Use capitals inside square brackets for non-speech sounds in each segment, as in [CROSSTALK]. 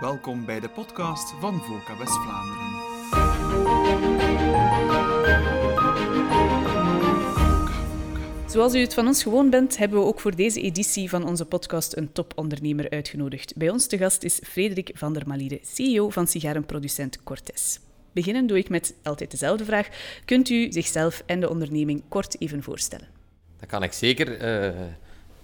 Welkom bij de podcast van Voca West-Vlaanderen. Zoals u het van ons gewoon bent, hebben we ook voor deze editie van onze podcast een topondernemer uitgenodigd. Bij ons te gast is Frederik van der Maliere, CEO van sigarenproducent Cortes. Beginnen doe ik met altijd dezelfde vraag. Kunt u zichzelf en de onderneming kort even voorstellen? Dat kan ik zeker. Uh,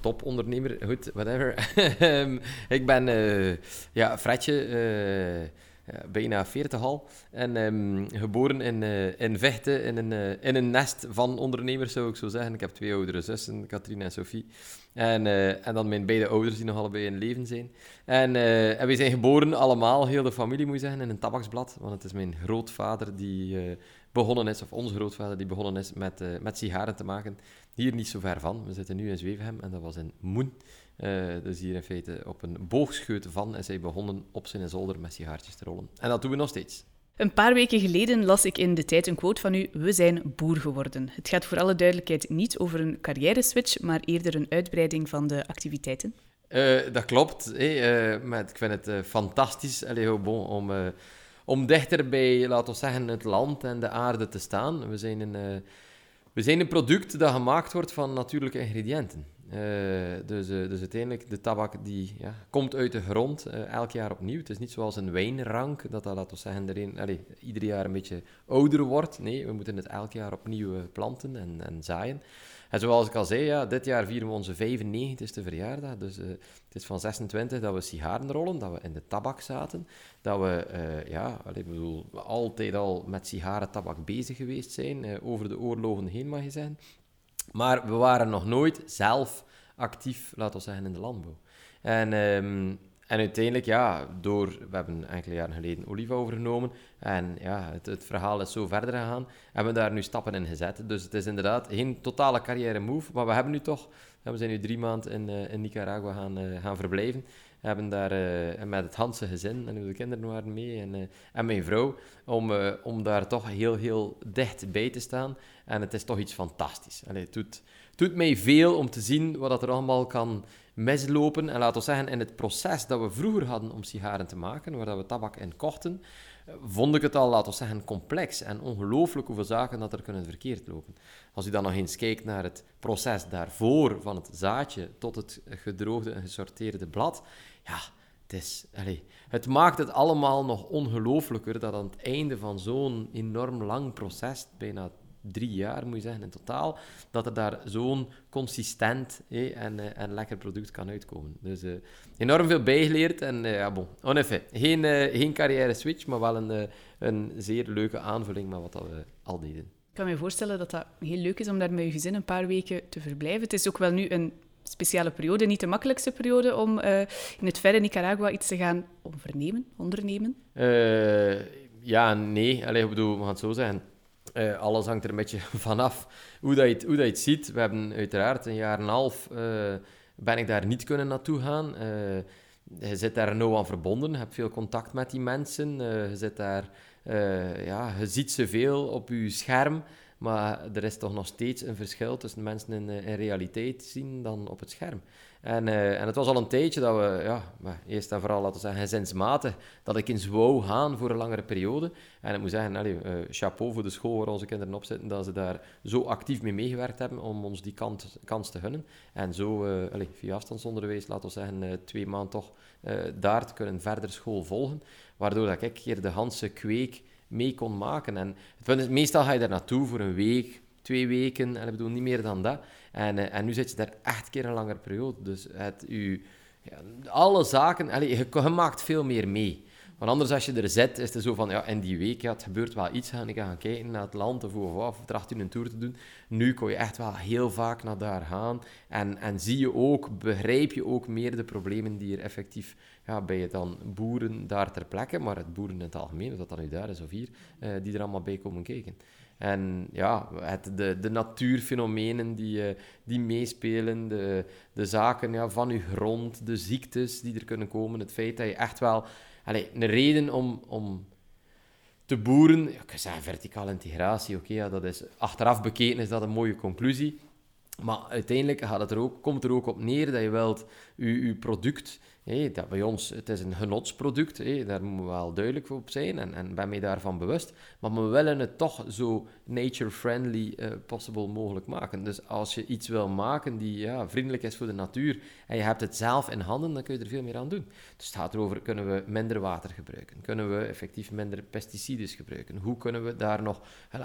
topondernemer, goed, whatever. [LAUGHS] Ehm, ik ben uh, ja, Fredje, uh, bijna 40 al. En um, geboren in, in Vechten, in een, in een nest van ondernemers, zou ik zo zeggen. Ik heb twee oudere zussen, Katrien en Sophie. En, en dan mijn beide ouders, die nog allebei in leven zijn. En, en we zijn geboren allemaal, heel de familie moet je zeggen, in een tabaksblad. Want het is mijn grootvader die begonnen is, of onze grootvader die begonnen is met, met sigaren te maken. Hier niet zo ver van. We zitten nu in Zwevenhem en dat was in Moen. Uh, dus hier in feite op een boogscheut van is hij begonnen op zijn zolder met sigaartjes te rollen. En dat doen we nog steeds. Een paar weken geleden las ik in de tijd een quote van u: We zijn boer geworden. Het gaat voor alle duidelijkheid niet over een carrière-switch, maar eerder een uitbreiding van de activiteiten. Uh, dat klopt. Hey, uh, maar ik vind het fantastisch Allee, bon, om, om dichter bij, laten we zeggen, het land en de aarde te staan. We zijn een we zijn een product dat gemaakt wordt van natuurlijke ingrediënten. Uh, dus, uh, dus uiteindelijk, de tabak die ja, komt uit de grond uh, elk jaar opnieuw. Het is niet zoals een wijnrank, dat dat, laten we zeggen, erin, allez, ieder jaar een beetje ouder wordt. Nee, we moeten het elk jaar opnieuw planten en, en zaaien. En zoals ik al zei, ja, dit jaar vieren we onze 95ste verjaardag. Dus uh, het is van 26 dat we sigaren rollen, dat we in de tabak zaten. Dat we uh, ja, allee, bedoel, altijd al met sigarentabak bezig geweest zijn, uh, over de oorlogen heen mag je zeggen. Maar we waren nog nooit zelf actief, laten we zeggen, in de landbouw. En um, en uiteindelijk, ja, door, we hebben enkele jaren geleden Oliva overgenomen. En ja, het, het, verhaal is zo verder gegaan. Hebben we daar nu stappen in gezet. Dus het is inderdaad geen totale carrière move. Maar we hebben nu toch, we zijn nu drie maanden in, uh, in Nicaragua gaan, uh, gaan verblijven. We hebben daar uh, met het Hanse gezin, en de kinderen waren mee, en, en mijn vrouw, om, om daar toch heel, heel dicht bij te staan. En het is toch iets fantastisch. Allee, het, doet, het doet mij veel om te zien wat er allemaal kan mislopen. En laten we zeggen, in het proces dat we vroeger hadden om sigaren te maken, waar we tabak in kochten, vond ik het al, laten zeggen, complex en ongelooflijk hoeveel zaken dat er kunnen verkeerd lopen. Als u dan nog eens kijkt naar het proces daarvoor, van het zaadje tot het gedroogde en gesorteerde blad, ja, het, is, allez, het maakt het allemaal nog ongelooflijker dat aan het einde van zo'n enorm lang proces, bijna drie jaar, moet je zeggen, in totaal, dat er daar zo'n consistent en, uh, en lekker product kan uitkomen. Dus uh, enorm veel bijgeleerd en uh, ja, bon. En effet, geen, geen carrière switch, maar wel een, een zeer leuke aanvulling met wat dat we al deden. Ik kan me voorstellen dat dat heel leuk is om daar met je gezin een paar weken te verblijven. Het is ook wel nu een speciale periode, niet de makkelijkste periode om in het verre Nicaragua iets te gaan ondernemen. ondernemen. ja, nee. Allee, ik bedoel, we gaan het zo zeggen uh, alles hangt er een beetje [LAUGHS] vanaf hoe, dat je het, hoe dat je het ziet. We hebben uiteraard een jaar en een half uh, ben ik daar niet kunnen naartoe gaan. Uh, je zit daar nauw aan verbonden, je hebt veel contact met die mensen. je, zit daar, ja, je ziet ze veel op je scherm, maar er is toch nog steeds een verschil tussen mensen in, in realiteit zien dan op het scherm. En, uh, en het was al een tijdje dat we, ja, eerst en vooral laten we zeggen, gezinsmatig, dat ik eens wou gaan voor een langere periode. En ik moet zeggen, allez, uh, chapeau voor de school waar onze kinderen op zitten, dat ze daar zo actief mee meegewerkt hebben om ons die kant, kans te gunnen. En zo, allez, via afstandsonderwijs, laten we zeggen, twee maanden toch daar te kunnen verder school volgen. Waardoor dat ik hier de Hanse kweek mee kon maken. En het meestal ga je daar naartoe voor een week, twee weken, en ik bedoel niet meer dan dat. En, uh, en nu zit je daar echt keer een langere periode. Dus het, u, ja, alle zaken, allez, je, je, maakt veel meer mee. Want anders als je er zit, is het zo van, ja, in die week, ja, het gebeurt wel iets, ga ik gaan kijken naar het land of of, of tracht je een tour te doen. Nu kon je echt wel heel vaak naar daar gaan en, en zie je ook, begrijp je ook meer de problemen die er effectief ja, bij je dan boeren daar ter plekke, maar het boeren in het algemeen, of dat dan nu daar is of hier, uh, die er allemaal bij komen kijken. En ja, het, de, de natuurfenomenen die, uh, die meespelen, de, de zaken ja, van je grond, de ziektes die er kunnen komen, het feit dat je echt wel... Allez, een reden om, om te boeren... Ik kan zeggen, verticale integratie, oké, ja, dat is... Achteraf bekeken is dat een mooie conclusie. Maar uiteindelijk gaat het er ook, komt er ook op neer dat je wilt je, je product Hey, dat bij ons, het is een genotsproduct, hey, daar moeten we wel duidelijk op zijn en, en ben mij daarvan bewust. Maar we willen het toch zo nature-friendly uh, possible mogelijk maken. Dus als je iets wil maken die ja, vriendelijk is voor de natuur en je hebt het zelf in handen, dan kun je er veel meer aan doen. Dus het gaat erover, kunnen we minder water gebruiken? Kunnen we effectief minder pesticiden gebruiken? Hoe kunnen we daar nog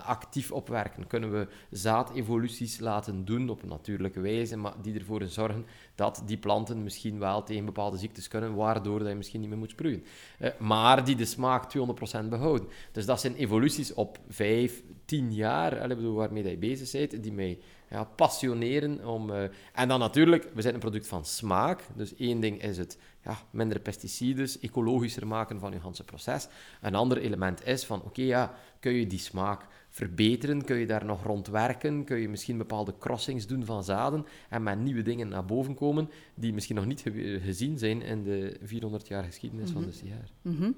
actief op werken? Kunnen we zaadevoluties laten doen op een natuurlijke wijze, maar die ervoor zorgen dat die planten misschien wel tegen bepaalde ziektes kunnen, waardoor dat je misschien niet meer moet sproeien. Uh, maar die de smaak 200% behouden. Dus dat zijn evoluties op 5, 10 jaar, bedoel, waarmee je bezig bent, die mij ja, passioneren. Om, uh, en dan natuurlijk, we zijn een product van smaak. Dus één ding is het ja, minder pesticiden, ecologischer maken van je hele proces. Een ander element is van, oké, ja, kun je die smaak verbeteren? Kun je daar nog rond werken? Kun je misschien bepaalde crossings doen van zaden en met nieuwe dingen naar boven komen die misschien nog niet gezien zijn in de 400 jaar geschiedenis van de mhm. sigaar? Mhm.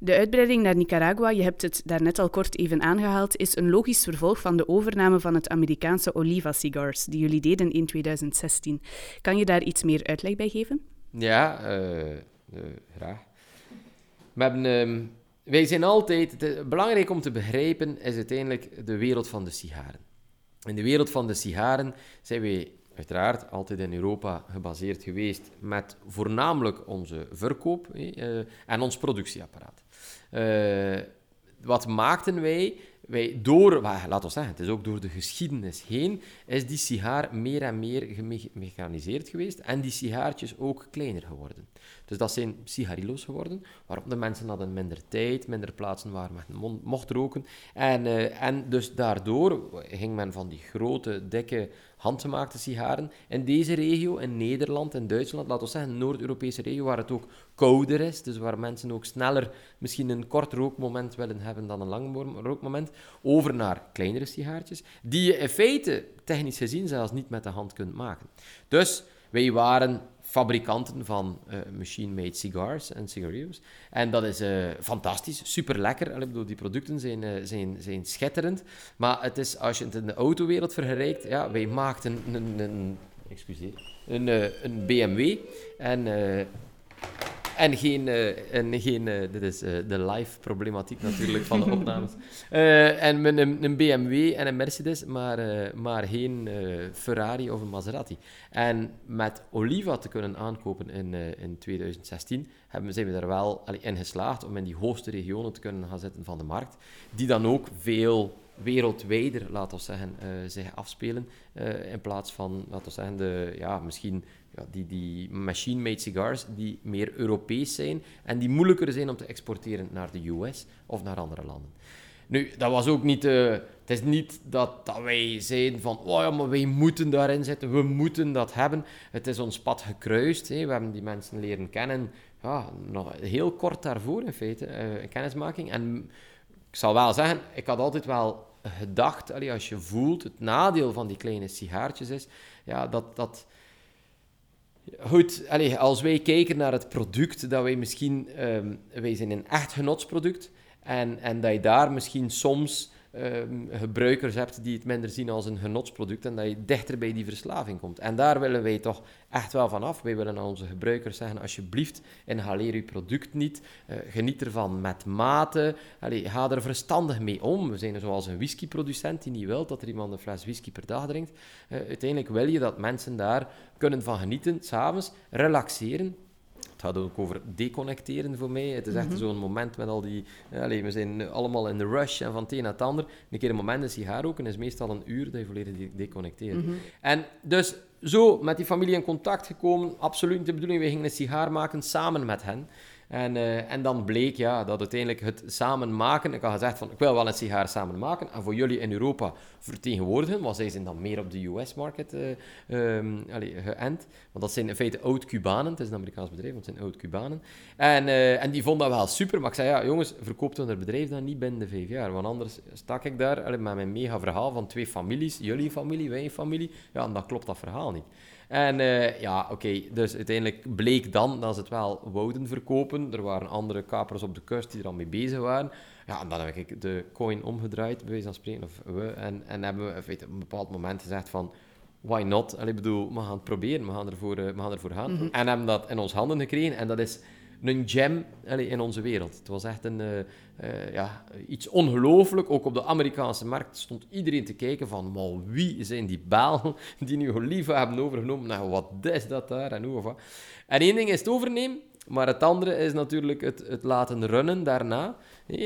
De uitbreiding naar Nicaragua, je hebt het daarnet al kort even aangehaald, is een logisch vervolg van de overname van het Amerikaanse Oliva Cigars, die jullie deden in 2016. Kan je daar iets meer uitleg bij geven? Ja, uh, graag. We. Ehm, wij zijn altijd... belangrijk om te begrijpen is uiteindelijk de wereld van de sigaren. In de wereld van de sigaren zijn wij uiteraard altijd in Europa gebaseerd geweest met voornamelijk onze verkoop eh, en ons productieapparaat. Uh, wat maakten wij? Wij door, laten we zeggen, het is ook door de geschiedenis heen, is die sigaar meer en meer gemechaniseerd geweest en die sigaartjes ook kleiner geworden. Dus dat zijn sigarillo's geworden, waarop de mensen hadden minder tijd, minder plaatsen waar men mocht roken. En, uh, en dus daardoor ging men van die grote, dikke handgemaakte sigaren. In deze regio, in Nederland en Duitsland, laten we zeggen, Noord-Europese regio, waar het ook kouder is, dus waar mensen ook sneller misschien een kort rookmoment willen hebben dan een lang rookmoment, over naar kleinere sigaartjes, die je in feite, technisch gezien, zelfs niet met de hand kunt maken. Dus wij waren fabrikanten van uh, machine-made cigars en cigarillos. En dat is uh, fantastisch, super lekker. Ik bedoel, die producten zijn, uh, zijn, zijn schitterend. Maar het is, als je het in de autowereld vergelijkt, ja, wij maakten een, een, een een, een BMW en en geen, uh, en geen uh, dit is uh, de live problematiek natuurlijk van de [LAUGHS] opnames. en met een, een, BMW en een Mercedes, maar, maar geen Ferrari of een Maserati. En met Oliva te kunnen aankopen in, in 2016, hebben, zijn we er wel allee, in geslaagd om in die hoogste regionen te kunnen gaan zitten van de markt, die dan ook veel wereldwijder, laten we zeggen, zich afspelen, in plaats van, laten we zeggen, de, ja, misschien ja, die, die machine-made cigars die meer Europees zijn en die moeilijker zijn om te exporteren naar de US of naar andere landen. Nu, dat was ook niet... Uh, het is niet dat, dat wij zeiden van... Oh ja, maar wij moeten daarin zitten. We moeten dat hebben. Het is ons pad gekruist. Hè. We hebben die mensen leren kennen. Ja, nog heel kort daarvoor in feite. Uh, kennismaking. En ik zal wel zeggen, ik had altijd wel gedacht... Allee, als je voelt, het nadeel van die kleine sigaartjes is... Ja, dat... dat Goed, allez, als wij kijken naar het product, dat wij misschien... Um, wij zijn een echt genotsproduct. En, en dat je daar misschien soms um, gebruikers hebt die het minder zien als een genotsproduct en dat je dichter bij die verslaving komt. En daar willen wij toch echt wel van af. Wij willen aan onze gebruikers zeggen, alsjeblieft, inhaleer je product niet, uh, geniet ervan met mate, ga er verstandig mee om. We zijn zoals een whiskyproducent die niet wil dat er iemand een fles whisky per dag drinkt. Uh, uiteindelijk wil je dat mensen daar kunnen van genieten, s'avonds, relaxeren, het gaat ook over deconnecteren voor mij. Het is echt mhm. zo'n moment met al die... Allez, we zijn allemaal in de rush en van het een naar het ander. Een keer een moment een sigaar roken is meestal een uur dat je volledig deconnecteert. Mm En dus zo met die familie in contact gekomen. Absoluut de bedoeling, we gingen een sigaar maken samen met hen. En, uh, en dan bleek ja, dat uiteindelijk het samen maken... Ik had gezegd van, ik wil wel een sigaar samen maken. En voor jullie in Europa vertegenwoordigen, want zij zijn dan meer op de US-market uh, um, geënt. Want dat zijn in feite oud-Cubanen. Het is een Amerikaans bedrijf, want het zijn oud-Cubanen. En, uh, en die vonden dat wel super. Maar ik zei, ja jongens, verkoopt hun bedrijf dan niet binnen de vijf jaar. Want anders stak ik daar met mijn mega verhaal van twee families. Jullie familie, wij familie. Ja, en dat klopt dat verhaal niet. En uh, ja, oké, dus uiteindelijk bleek dan dat ze het wel wouden verkopen. Er waren andere kapers op de kust die er al mee bezig waren. Ja, en dan heb ik de coin omgedraaid, bij wijze van spreken, of we. En, en hebben we op een bepaald moment gezegd van... why not? Allee, ik bedoel, we gaan het proberen, we gaan ervoor, uh, we gaan, ervoor gaan. Mhm. En hebben dat in ons handen gekregen en dat is een gem in onze wereld. Het was echt een, eh, eh, ja, iets ongelooflijk. Ook op de Amerikaanse markt stond iedereen te kijken van, maar wie zijn die Belgen [LAUGHS] die nu Oliva hebben overgenomen? Nou, wat is dat daar en hoe? En één ding is het overnemen, maar het andere is natuurlijk het, het laten runnen daarna.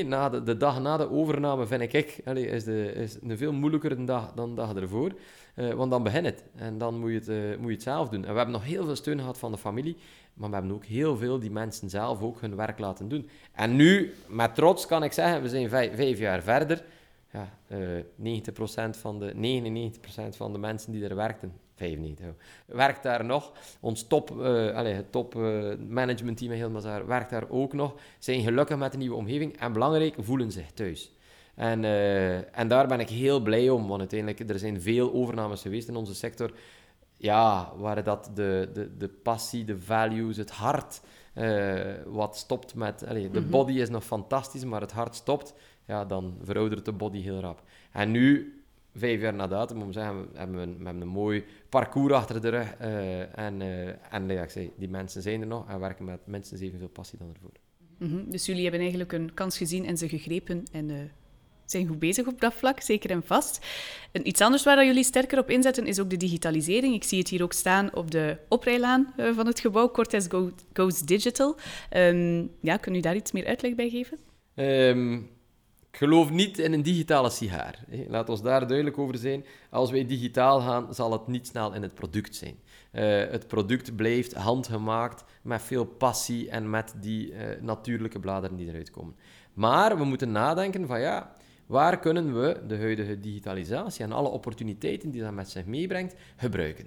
Na de, de, dag na de overname vind ik, allee, is, de, is een veel moeilijkere dag dan de dag ervoor. Uh, want dan begint het. En dan moet je, het, uh, moet je het zelf doen. En we hebben nog heel veel steun gehad van de familie. Maar we hebben ook heel veel die mensen zelf ook hun werk laten doen. En nu, met trots kan ik zeggen, we zijn vijf, jaar verder. Ja, uh, 90% van de, 99% van de mensen die er werkten, 95, werkt daar nog. Ons top, allez, het top managementteam Hilmazaar werkt daar ook nog. Zijn gelukkig met de nieuwe omgeving. En belangrijk, voelen zich thuis. En, uh, en daar ben ik heel blij om, want uiteindelijk er zijn veel overnames geweest in onze sector. Ja, waar dat de, de, de passie, de values, het hart, uh, wat stopt met... Allez, de mm -hmm. body is nog fantastisch, maar het hart stopt, ja, dan veroudert de body heel rap. En nu, vijf jaar na datum, moet ik zeggen, we hebben een, we hebben een mooi parcours achter de rug. Uh, en en ja, ik zei, die mensen zijn er nog en werken met minstens evenveel passie dan ervoor. Mm -hmm. Dus jullie hebben eigenlijk een kans gezien en ze gegrepen en zijn goed bezig op dat vlak, zeker en vast. En iets anders waar jullie sterker op inzetten is ook de digitalisering. Ik zie het hier ook staan op de oprijlaan uh, van het gebouw, Cortes Go Goes Digital. Um, ja, kun u daar iets meer uitleg bij geven? Um, ik geloof niet in een digitale sigaar. Laat ons daar duidelijk over zijn. Als wij digitaal gaan, zal het niet snel in het product zijn. Uh, het product blijft handgemaakt met veel passie en met die uh, natuurlijke bladeren die eruit komen. Maar we moeten nadenken van ja, waar kunnen we de huidige digitalisatie en alle opportuniteiten die dat met zich meebrengt, gebruiken?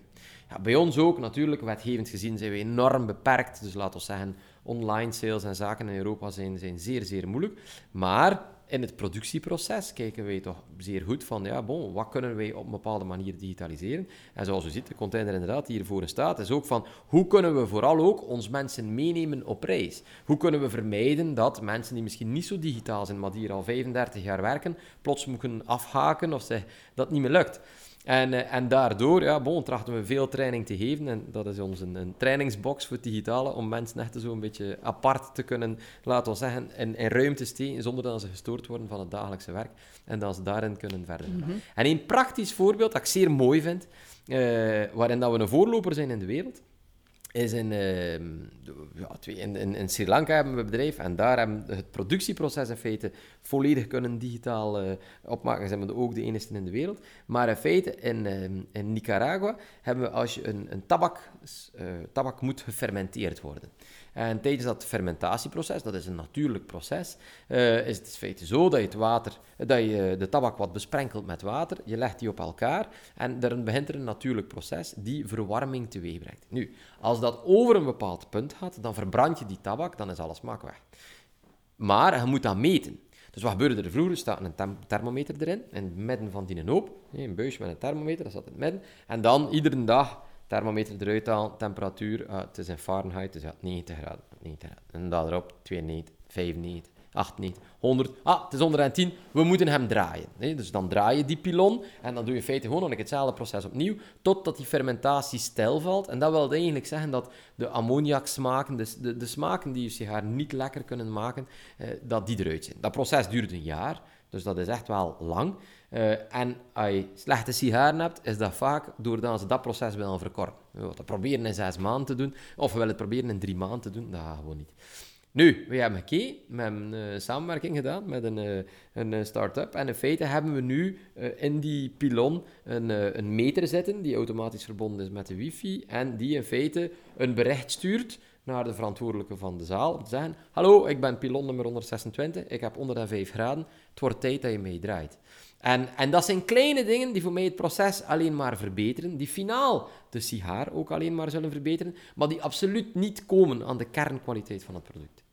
Ja, bij ons ook, natuurlijk, wetgevend gezien zijn we enorm beperkt. Dus laten we zeggen, online sales en zaken in Europa zijn, zijn zeer, zeer moeilijk. Maar in het productieproces kijken wij toch zeer goed van, ja, bon, wat kunnen wij op een bepaalde manier digitaliseren? En zoals u ziet, de container inderdaad die hiervoor staat, is ook van, hoe kunnen we vooral ook ons mensen meenemen op reis? Hoe kunnen we vermijden dat mensen die misschien niet zo digitaal zijn, maar die hier al 35 jaar werken, plots moeten afhaken of ze, dat niet meer lukt? En, uh, en daardoor ja, bon, trachten we veel training te geven. En dat is ons een, een trainingsbox voor het digitale, om mensen echt zo een beetje apart te kunnen, laten we zeggen, in, in ruimte steken, zonder dat ze gestoord worden van het dagelijkse werk. En dat ze daarin kunnen verder gaan. Mm-hmm. En een praktisch voorbeeld dat ik zeer mooi vind, uh, waarin dat we een voorloper zijn in de wereld, is in, uh, ja, in, in, Sri Lanka hebben we een bedrijf en daar hebben we het productieproces in feite volledig kunnen digitaal uh, opmaken. Zijn we ook de enige in de wereld. Maar in feite in, uh, in Nicaragua hebben we als je een, een tabak, tabak moet gefermenteerd worden. En tijdens dat fermentatieproces, dat is een natuurlijk proces, uh, is het in feite zo dat je, het water, dat je de tabak wat besprenkelt met water, je legt die op elkaar en dan begint er een natuurlijk proces die verwarming teweeg brengt. Nu, als dat over een bepaald punt gaat, dan verbrand je die tabak, dan is alles smaak weg. Maar je moet dat meten. Dus wat gebeurde er vroeger? Er staat een thermometer erin, in het midden van die hoop. Een buisje met een thermometer, dat zat in het midden. En dan iedere dag thermometer eruit halen, temperatuur, uh, het is in Fahrenheit, dus ja, 90 graden, 90 graden. En dan erop 92, 95, 98, 100, ah, het is 110, we moeten hem draaien. Nee? Dus dan draai je die pilon en dan doe je in feite gewoon nog hetzelfde proces opnieuw, totdat die fermentatie stijl valt. En dat wil eigenlijk zeggen dat de ammoniaksmaken, de, de, de smaken die je sigaar niet lekker kunnen maken, eh, dat die eruit zijn. Dat proces duurt een jaar, dus dat is echt wel lang. Uh, en als je slechte sigaren hebt, is dat vaak doordat ze dat proces willen verkorten. We willen het proberen in zes maanden te doen, of we willen het proberen in drie maanden te doen. Dat gaat gewoon niet. Nu, we hebben gekeken, we hebben een samenwerking gedaan met een, uh, een start-up. En in feite hebben we nu in die pilon een, een meter zitten, die automatisch verbonden is met de wifi. En die in feite een bericht stuurt naar de verantwoordelijke van de zaal. Om te zeggen, hallo, ik ben pilon nummer 126, ik heb 105 graden. Het wordt tijd dat je meedraait. En, en dat zijn kleine dingen die voor mij het proces alleen maar verbeteren, die finaal de sigaar ook alleen maar zullen verbeteren, maar die absoluut niet komen aan de kernkwaliteit van het product.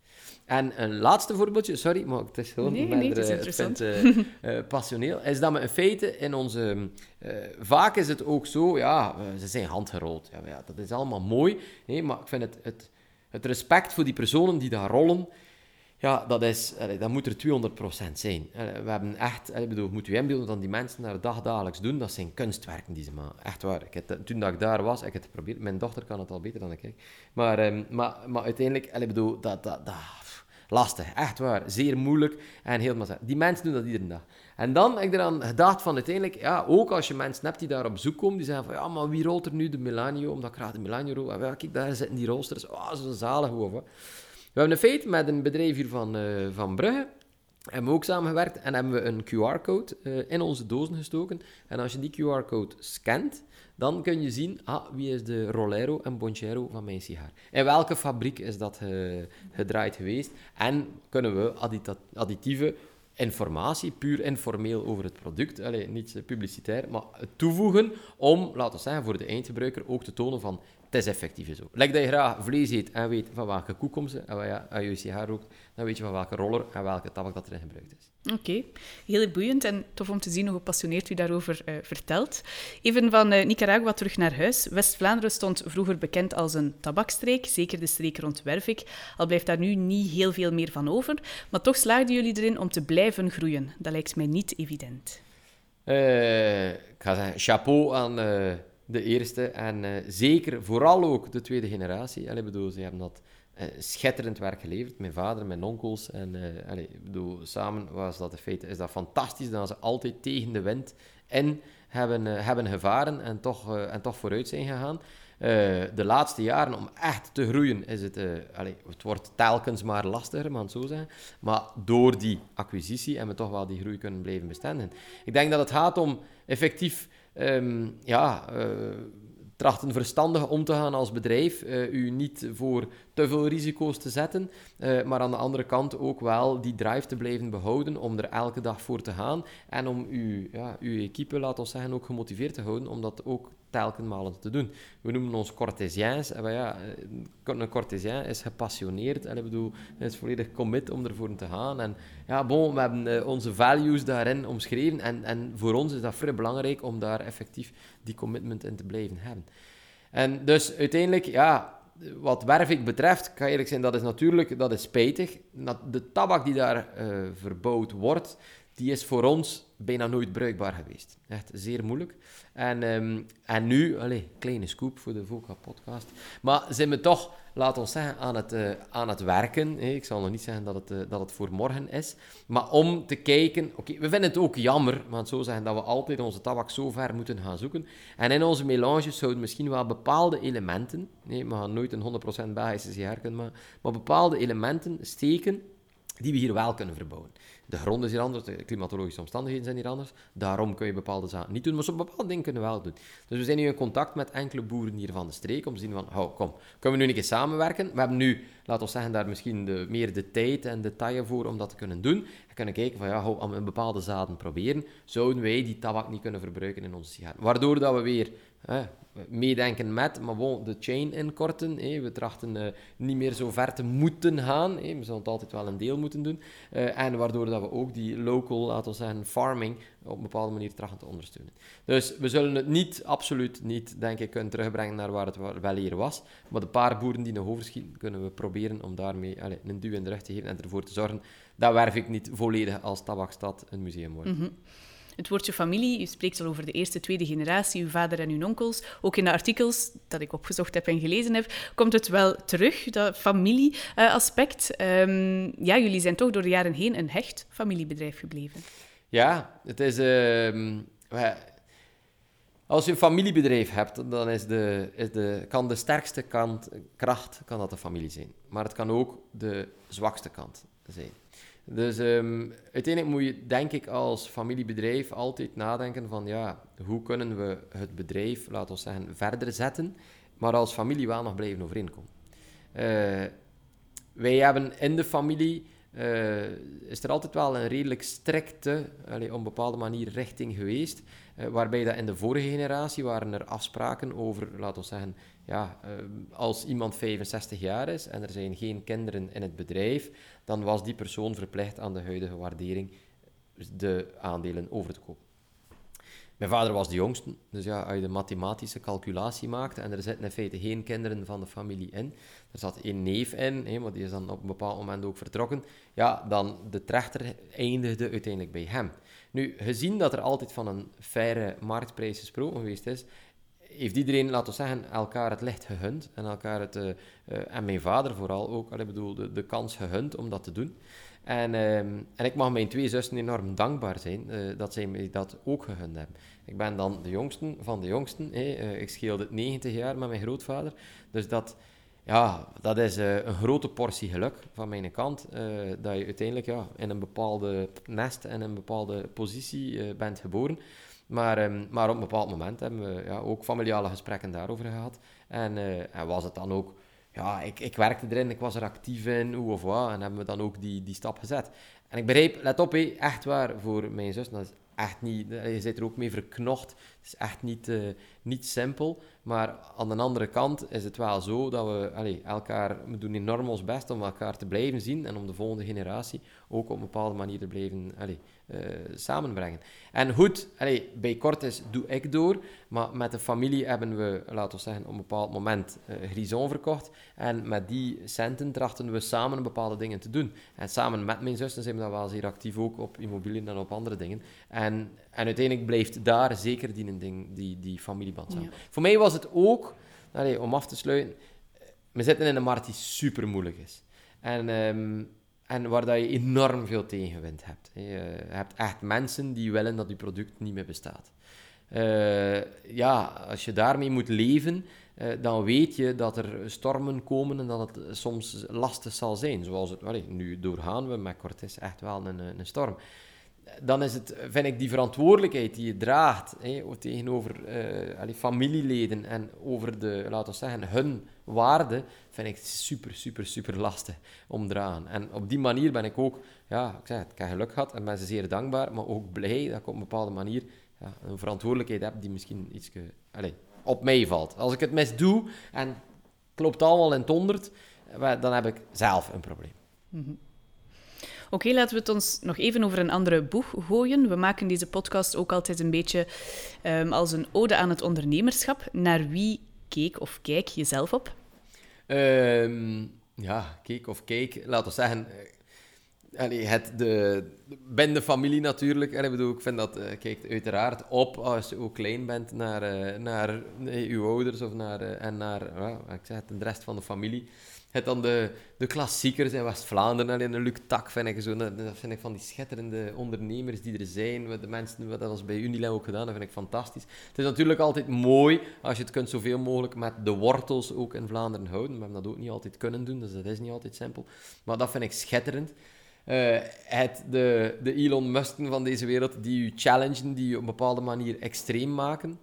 En een laatste voorbeeldje, sorry, maar het is gewoon nee, nee, het is interessant. uh, uh, passioneel, is dat we in feite in onze... Uh, vaak is het ook zo, ja, ze zijn handgerold. Ja, ja, dat is allemaal mooi, nee, maar ik vind het, het, het respect voor die personen die daar rollen, Ja, dat, is, dat moet er 200% zijn. We hebben echt, allee, bedoel, moet u inbeelden dat die mensen daar dagdagelijks doen, dat zijn kunstwerken die ze maken. Echt waar. Ik heb, toen dat ik daar was, ik heb het geprobeerd. Mijn dochter kan het al beter dan ik. Maar, ehm, maar, maar uiteindelijk, allee, bedoel, dat, dat, dat, lastig, echt waar. Zeer moeilijk en helemaal Die mensen doen dat iedere dag. En dan heb ik eraan gedacht van uiteindelijk, ja, ook als je mensen hebt die daar op zoek komen, die zeggen van, ja, maar wie rolt er nu de Melanio? Omdat ik graag de Melanio rol. En kijk, daar zitten die roosters. Oh, zo zalig over. We hebben een feit met een bedrijf hier van, uh, van Brugge. Hebben we ook samengewerkt en hebben we een QR-code uh, in onze dozen gestoken. En als je die QR-code scant, dan kun je zien, ah, wie is de Rolero en Bonchero van mijn sigaar. In welke fabriek is dat gedraaid geweest? En kunnen we additieve informatie, puur informeel over het product, Allee, niet publicitair, maar toevoegen om, laten we zeggen, voor de eindgebruiker ook te tonen van het is effectief zo. Lijkt dat je graag vlees eet en weet van welke koe komt ze, en ja, als je sigaar rookt, dan weet je van welke roller en welke tabak dat erin gebruikt is. Oké, heel boeiend en tof om te zien hoe gepassioneerd u daarover uh, vertelt. Even van uh, Nicaragua terug naar huis. West-Vlaanderen stond vroeger bekend als een tabakstreek, zeker de streek rond Wervik. Al blijft daar nu niet heel veel meer van over, maar toch slaagden jullie erin om te blijven groeien. Dat lijkt mij niet evident. Uh, ik ga zeggen, chapeau aan de eerste. En uh, zeker, vooral ook de tweede generatie. Allee, bedoel, ze hebben dat uh, schitterend werk geleverd. Mijn vader, mijn onkels. En uh, bedoel, samen was dat in feite is dat fantastisch dat ze altijd tegen de wind in hebben, hebben gevaren en toch, en toch vooruit zijn gegaan. de laatste jaren, om echt te groeien, is het, allee, het wordt telkens maar lastiger, maar zo zeggen. Maar door die acquisitie hebben we toch wel die groei kunnen blijven bestendigen. Ik denk dat het gaat om effectief um, ja, uh, trachten verstandig om te gaan als bedrijf, uh, u niet voor te veel risico's te zetten, uh, maar aan de andere kant ook wel die drive te blijven behouden om er elke dag voor te gaan en om uw, ja, uw equipe, laat ons zeggen, ook gemotiveerd te houden om dat ook telkenmalen te doen. We noemen ons Cortésiens. En ja, eh, een Cortésien is gepassioneerd en ik bedoel, is volledig commit om ervoor te gaan. En ja, bon, we hebben uh, onze values daarin omschreven en, en voor ons is dat vrij belangrijk om daar effectief die commitment in te blijven hebben. En dus uiteindelijk, ja, wat Wervik betreft, kan eerlijk zijn, dat is natuurlijk dat is spijtig. De tabak die daar uh, verbouwd wordt, die is voor ons bijna nooit bruikbaar geweest. Echt zeer moeilijk. En, um, en nu, allez, kleine scoop voor de VOCA podcast. Maar zijn we toch, laat ons zeggen, aan het, uh, aan het werken. Ik zal nog niet zeggen dat het, uh, dat het voor morgen is. Maar om te kijken, oké, we vinden het ook jammer, maar zo zeggen dat we altijd onze tabak zo ver moeten gaan zoeken. En in onze melanges zouden misschien wel bepaalde elementen, nee, we gaan nooit een 100% Belgische sigaar kunnen maar bepaalde elementen steken die we hier wel kunnen verbouwen. De grond is hier anders, de klimatologische omstandigheden zijn hier anders. Daarom kun je bepaalde zaken niet doen, maar zo'n bepaalde dingen kunnen we wel doen. Dus we zijn nu in contact met enkele boeren hier van de streek om te zien van, oh, kom, kunnen we nu een keer samenwerken? We hebben nu, laten we zeggen, daar misschien de, meer de tijd en de taille voor om dat te kunnen doen. We kunnen kijken van, ja, om een bepaalde zaden proberen, zouden wij die tabak niet kunnen verbruiken in onze sigaren. Waardoor dat we weer meedenken met, maar bon, de chain inkorten. We trachten uh, niet meer zo ver te moeten gaan. We zullen het altijd wel een deel moeten doen. Uh, en waardoor dat we ook die local, laten we zeggen, farming op een bepaalde manier trachten te ondersteunen. Dus we zullen het niet, absoluut niet, denk ik, kunnen terugbrengen naar waar het wel hier was. Maar de paar boeren die nog overschieten, kunnen we proberen om daarmee allez, een duw in de rug te geven en ervoor te zorgen dat werf ik niet volledig als tabakstad een museum wordt. Mm het woordje familie, u spreekt al over de eerste, tweede generatie, uw vader en uw onkels. Ook in de artikels dat ik opgezocht heb en gelezen heb, komt het wel terug, dat familieaspect. Um, ja, jullie zijn toch door de jaren heen een hecht familiebedrijf gebleven. Ja, het is... Uh, als je een familiebedrijf hebt, dan is de, de, kan de sterkste kant, kracht kan dat de familie zijn. Maar het kan ook de zwakste kant zijn. Dus um, uiteindelijk moet je, denk ik, als familiebedrijf altijd nadenken van, ja, hoe kunnen we het bedrijf, laten we zeggen, verder zetten, maar als familie wel nog blijven overeenkomen. Uh, wij hebben in de familie, uh, is er altijd wel een redelijk strikte, allee, op een bepaalde manier, richting geweest, uh, waarbij dat in de vorige generatie waren er afspraken over, laten we zeggen, ja, als iemand 65 jaar is en er zijn geen kinderen in het bedrijf, dan was die persoon verplicht aan de huidige waardering de aandelen over te kopen. Mijn vader was de jongste, dus ja, als je de mathematische calculatie maakt en er zitten in feite geen kinderen van de familie in, er zat één neef in, hè, maar die is dan op een bepaald moment ook vertrokken, ja, dan de trechter eindigde uiteindelijk bij hem. Nu, gezien dat er altijd van een faire marktprijs gesproken geweest is, heeft iedereen, laten we zeggen, elkaar het licht gegund. En elkaar het, uh, en mijn vader vooral ook, ik bedoel, de, de, kans gegund om dat te doen. En, ehm, en ik mag mijn twee zussen enorm dankbaar zijn uh, dat zij mij dat ook gegund hebben. Ik ben dan de jongste van de jongsten. Hey. ik scheelde 90 jaar met mijn grootvader. Dus dat, ja, dat is een grote portie geluk van mijn kant. dat je uiteindelijk ja, in een bepaalde nest en een bepaalde positie bent geboren. Maar, um, maar op een bepaald moment hebben we ja, ook familiale gesprekken daarover gehad. En, en was het dan ook... Ja, ik, ik werkte erin, ik was er actief in, hoe of wat. En hebben we dan ook die, die stap gezet. En ik begreep, let op, echt waar, voor mijn zus, dat is echt niet... Je zit er ook mee verknocht. Het is echt niet, uh, niet simpel. Maar aan de andere kant is het wel zo dat we allee, elkaar... We doen enorm ons best om elkaar te blijven zien. En om de volgende generatie ook op een bepaalde manier te blijven... Allee, uh, samenbrengen. En goed, allee, bij Cortes doe ik door, maar met de familie hebben we, laten we zeggen, op een bepaald moment uh, Grison verkocht. En met die centen trachten we samen bepaalde dingen te doen. En samen met mijn zussen zijn we dan wel zeer actief ook op immobiliën en op andere dingen. En, en uiteindelijk blijft daar zeker die, ding, die, die familieband samen. Voor mij was het ook, allee, om af te sluiten, we zitten in een markt die super moeilijk is. En... Um, en waar dat je enorm veel tegenwind hebt. Je hebt echt mensen die willen dat je product niet meer bestaat. Uh, ja, als je daarmee moet leven, uh, dan weet je dat er stormen komen en dat het soms lastig zal zijn. Zoals het, nu doorgaan we met Cortés echt wel een, een storm dan is het, vind ik, die verantwoordelijkheid die je draagt tegenover uh, familieleden en over de, laten we zeggen, hun waarde, vind ik super, super, super lastig om dragen. En op die manier ben ik ook, ja, ik zeg het, ik heb geluk gehad en ben ze zeer dankbaar, maar ook blij dat ik op een bepaalde manier ja, een verantwoordelijkheid heb die misschien iets op mij valt. Als ik het mis doe en klopt allemaal in het honderd, dan heb ik zelf een probleem. Mm Oké, laten we het ons nog even over een andere boeg gooien. We maken deze podcast ook altijd een beetje um, als een ode aan het ondernemerschap. Naar wie keek of kijk je zelf op? Um, ja, keek of kijk, laten we zeggen... Eh, allee, het, de, ben de familie natuurlijk. Ik bedoel, ik vind dat, uh, kijkt uiteraard op als je ook klein bent naar, uh, naar uw ouders of naar, en naar, ik zeg het, de rest van de familie het dan de, de klassiekers in West-Vlaanderen. Alleen een Luc Tak vind ik zo. Dat vind ik van die schitterende ondernemers die er zijn. De mensen, dat was bij Unilever ook gedaan, dat vind ik fantastisch. Het is natuurlijk altijd mooi als je het kunt zoveel mogelijk met de wortels ook in Vlaanderen houden. We hebben dat ook niet altijd kunnen doen, dus dat is niet altijd simpel. Maar dat vind ik schitterend. Uh, het, de, de Elon Musken van deze wereld, die je challengen, die je op een bepaalde manier extreem maken.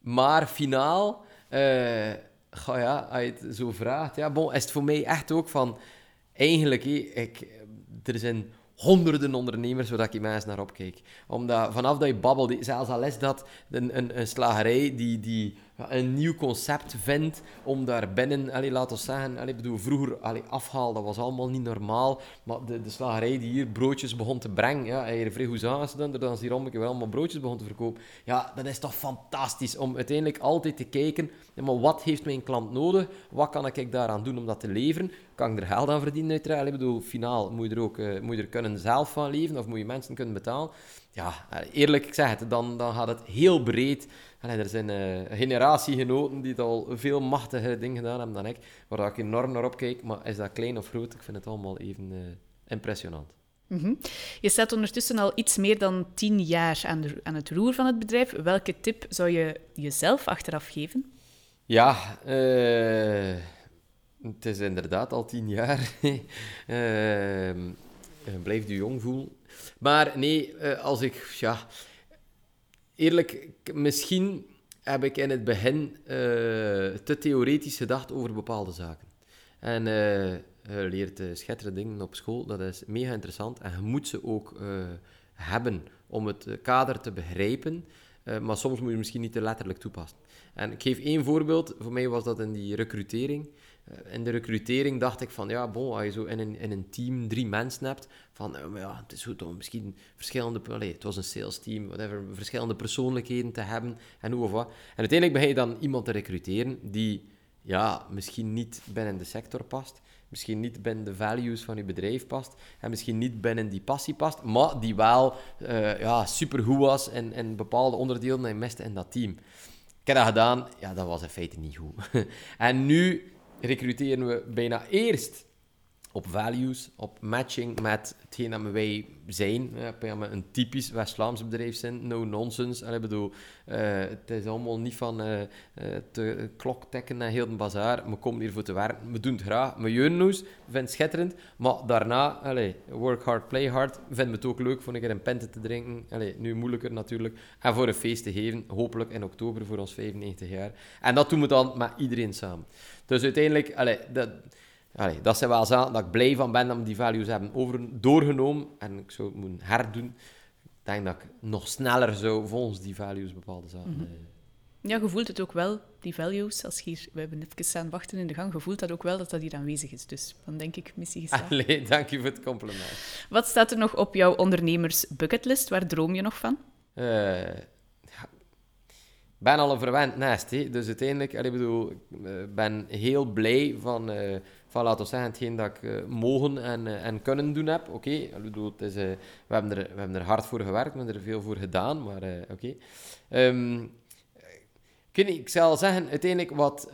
Maar finaal... Uh, Goh ja, als je het zo vraagt, ja, bon, is het voor mij echt ook van... Eigenlijk, ik, er zijn honderden ondernemers waar ik mensen naar opkijk. Omdat vanaf dat je babbelt, zelfs al is dat een, een, een slagerij die, die een nieuw concept vindt om daar binnen, allee, laten we zeggen, allee, bedoel, vroeger allee, afhaal, dat was allemaal niet normaal, maar de, de slagerij die hier broodjes begon te brengen, ja, hier goed dan dan is hier wel allemaal broodjes begon te verkopen. Ja, dat is toch fantastisch om uiteindelijk altijd te kijken, maar wat heeft mijn klant nodig? Wat kan ik daaraan doen om dat te leveren? Kan ik er geld aan verdienen uiteraard? Ik bedoel, finaal moet je er ook uh, moet je er kunnen zelf van leven of moet je mensen kunnen betalen? Ja, eerlijk, ik zeg het, dan, dan gaat het heel breed Allee, er zijn uh, generatiegenoten die het al veel machtige dingen gedaan hebben dan ik, waar ik enorm naar opkijk. Maar is dat klein of groot, ik vind het allemaal even uh, impressionant. Mm -hmm. Je staat ondertussen al iets meer dan tien jaar aan, de, aan, het roer van het bedrijf. Welke tip zou je jezelf achteraf geven? Ja, uh, het is inderdaad al tien jaar. [LAUGHS] blijf je jong voelen. Maar nee, als ik... Ja, eerlijk, misschien heb ik in het begin uh, te theoretisch gedacht over bepaalde zaken. En uh, je leert uh, schitterende dingen op school, dat is mega interessant. En je moet ze ook hebben om het kader te begrijpen. eh, maar soms moet je misschien niet te letterlijk toepassen. En ik geef één voorbeeld. Voor mij was dat in die recrutering. Uh, in de recrutering dacht ik van, ja, bon, als je zo in een, in een team drie mensen hebt, van, uh, ja, het is goed om misschien verschillende, allez, het was een sales team, whatever, verschillende persoonlijkheden te hebben en hoe of wat. En uiteindelijk begin je dan iemand te recruteren die, ja, misschien niet binnen de sector past, misschien niet binnen de values van je bedrijf past en misschien niet binnen die passie past, maar die wel uh, ja, supergoed was in, in bepaalde onderdelen en miste in dat team. Ik heb dat gedaan, ja, dat was in feite niet goed. [LAUGHS] en nu recruteren we bijna eerst op values, op matching met hetgeen dat wij zijn. Een typisch West-Vlaams bedrijf zijn, no nonsense. ik bedoel, uh, het is allemaal niet van uh, uh, te kloktekken en heel de bazaar. We komen hier voor te werken, we doen het graag. We jeunnoes, we vinden het schitterend. Maar daarna, allez, work hard, play hard, vinden we het ook leuk voor een keer een pente te drinken. Allez, nu moeilijker natuurlijk. En voor een feest te geven, hopelijk in oktober voor ons 95 jaar. En dat doen we dan met iedereen samen. Dus uiteindelijk, allez, dat Allee, dat zijn wel zaken dat ik blij van ben dat we die values hebben over, doorgenomen. En ik zou het moeten herdoen. Ik denk dat ik nog sneller zou volgens die values bepaalde zaken... Mm -hmm. Ja, je voelt het ook wel, die values. Als hier, we hebben even staan wachten in de gang, je voelt dat ook wel dat dat hier aanwezig is. Dus dan denk ik, missie geslaagd. Allee, dank je voor het compliment. Wat staat er nog op jouw ondernemers bucketlist? Waar droom je nog van? Uh, ja, ben al een verwend nest, hè. dus uiteindelijk, ik bedoel, ik ben heel blij van... Uh, van laten we zeggen, hetgeen dat ik uh, mogen en, uh, en kunnen doen heb. Oké, uh, we, hebben er, we hebben er hard voor gewerkt, we hebben er veel voor gedaan, maar oké. Um, ik, ik zal zeggen, uiteindelijk wat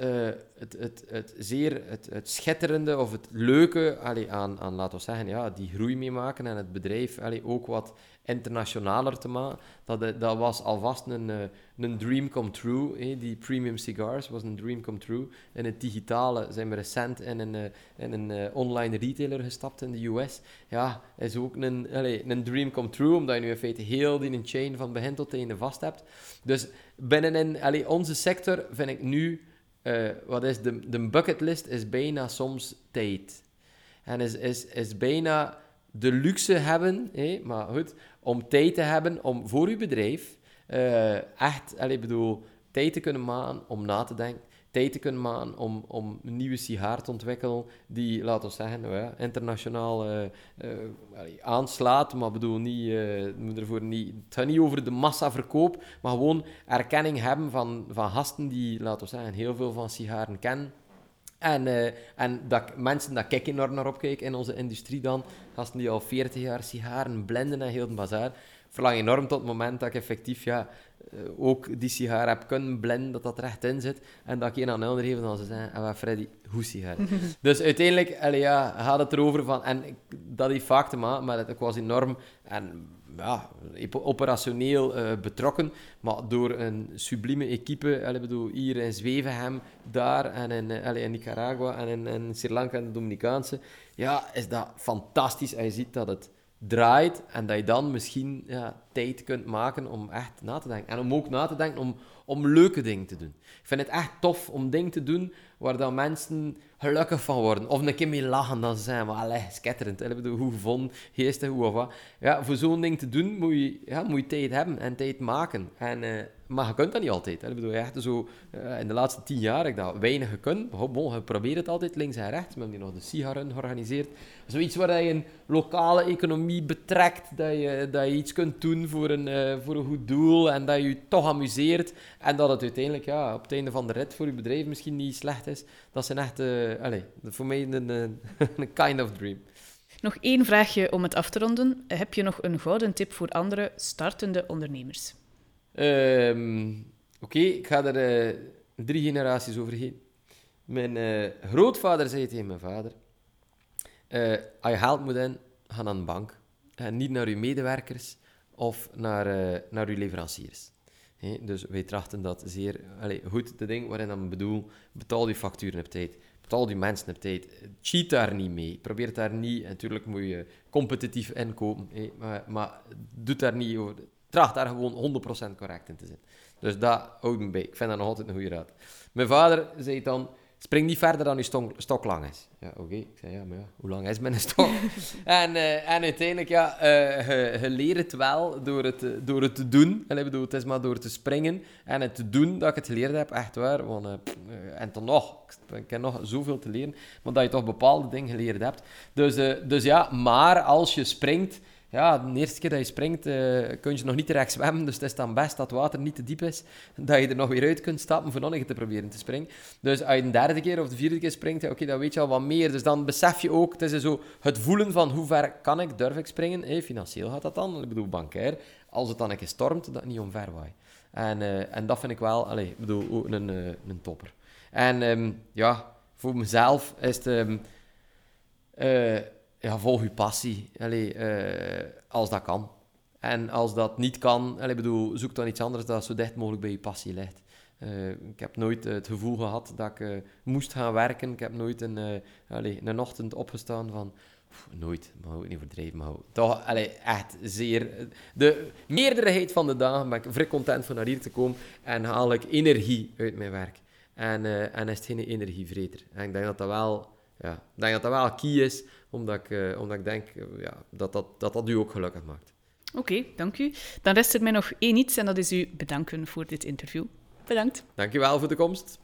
het, het, het zeer het, het schitterende of het leuke allee, aan, aan, laten we zeggen, ja, die groei meemaken en het bedrijf allee, ook wat internationaler te maken. Dat, dat was alvast een, een dream come true. Die premium cigars was een dream come true. In het digitale zijn we recent in een, in een online retailer gestapt in de US. Ja, is ook een, allez, een dream come true, omdat je nu in feite heel die chain van begin tot einde vast hebt. Dus binnenin allez, onze sector vind ik nu, uh, wat is de, de bucketlist, is bijna soms tijd. En is, is, is bijna de luxe hebben, maar goed, om tijd te hebben om voor uw bedrijf uh, echt, allez, bedoel, tijd te kunnen maken om na te denken. Te kunnen maken om, om een nieuwe sigaar te ontwikkelen die, laten we zeggen, nou internationaal uh, uh, aanslaat. Maar bedoel, niet, moet ervoor niet, het gaat niet over de massaverkoop, maar gewoon erkenning hebben van, van gasten die, laten we zeggen, heel veel van sigaren kennen. En, uh, en dat mensen dat ik enorm naar opkijken in onze industrie dan, gasten die al 40 jaar sigaren blenden en heel de bazaar, verlang enorm tot het moment dat ik effectief ja, uh, ook die sigaar heb kunnen blenden, dat dat er echt in zit, en dat ik een aan de ander geef, dan ze zeggen, ah, Freddy, hoe sigaar? [LAUGHS] dus uiteindelijk allee, ja, gaat het erover van, en ik, dat heeft vaak te maken het, ik was enorm, en ja, operationeel uh, betrokken, maar door een sublieme equipe, allee, bedoel, hier in Zwevenhem, daar en in, allee, in Nicaragua en in, in Sri Lanka en de Dominicaanse, ja, is dat fantastisch. En je ziet dat het draait en dat je dan misschien ja, tijd kunt maken om echt na te denken. En om ook na te denken om, om leuke dingen te doen. Ik vind het echt tof om dingen te doen waar dan mensen gelukkig van worden. Of een keer mee lachen, dan zijn we, allee, sketterend. Ik bedoel, hoe gevonden, geestig, hoe of wat. Ja, voor zo'n ding te doen moet je, ja, moet tijd hebben en tijd maken. En, uh, maar je kunt dat niet altijd. Hè. Ik bedoel, echt zo, uh, in de laatste tien jaar heb ik dat weinig gekund. Bon, je probeert het altijd links en rechts. We hebben hier nog de Sigarun georganiseerd. Zoiets waar je een lokale economie betrekt, dat je, dat je iets kunt doen voor een, uh, voor een goed doel en dat je je toch amuseert. En dat het uiteindelijk ja, op het einde van de rit voor je bedrijf misschien niet slecht is. Dat zijn echt, uh, allez, voor mij [LAUGHS] een, kind of dream. Nog één vraagje om het af te ronden. Heb je nog een gouden tip voor andere startende ondernemers? Um, Oké, okay, ik ga er uh, drie generaties overheen. Mijn uh, grootvader zei tegen mijn vader: uh, Als je geld moet in, ga naar een bank. En niet naar je medewerkers of naar, naar je leveranciers. Hey, dus wij trachten dat zeer allez, goed te ding waarin ik bedoel: betaal die facturen op tijd. Betaal die mensen op tijd. Cheat daar niet mee. Probeer daar niet. Natuurlijk moet je competitief inkopen, hey, maar, maar doe daar niet over tracht daar gewoon 100% correct in te zijn. Dus dat houdt me bij. Ik vind dat nog altijd een goede raad. Mijn vader zei dan, spring niet verder dan je stok, stok lang is. Ja, oké. Ik zei, ja, maar ja, hoe lang is mijn stok? [LAUGHS] en, uh, en uiteindelijk, ja, uh, je, je, leert het wel door het, door het te doen. En ik bedoel, het is maar door te springen en het te doen dat ik het geleerd heb, echt waar. Want, uh, en dan nog, ik heb nog zoveel te leren, maar dat je toch bepaalde dingen geleerd hebt. Dus, dus ja, maar als je springt ja, de eerste keer dat je springt, uh, kun je nog niet direct zwemmen. Dus het is dan best dat het water niet te diep is. Dat je er nog weer uit kunt stappen voor nog te proberen te springen. Dus als je de derde keer of de vierde keer springt, oké, dan weet je al wat meer. Dus dan besef je ook, het is zo het voelen van hoe ver kan ik, durf ik springen. Hey, financieel gaat dat dan, ik bedoel bankair. Als het dan een keer stormt, dat niet omver. En, uh, en dat vind ik wel, allez, ik bedoel, een, een topper. En um, ja, voor mezelf is het... Um, ja, volg je passie. Uh, als dat kan. En als dat niet kan, allee, bedoel, zoek dan iets anders dat zo dicht mogelijk bij je passie ligt. Uh, ik heb nooit het gevoel gehad dat ik moest gaan werken. Ik heb nooit een, allee, een ochtend opgestaan van... Nooit, maar ook niet verdrijven. Maar toch, allee, echt zeer... De meerderheid van de dagen ben ik vrij content van naar hier te komen en haal ik energie uit mijn werk. En, en is het geen energievreter. En ik denk dat dat wel, ja, ik denk dat dat wel key is omdat ik, uh, omdat ik denk uh, ja, dat, dat, dat dat u ook gelukkig maakt. Oké, okay, dank u. Dan rest er mij nog één iets en dat is u bedanken voor dit interview. Bedankt. Dankjewel voor de komst.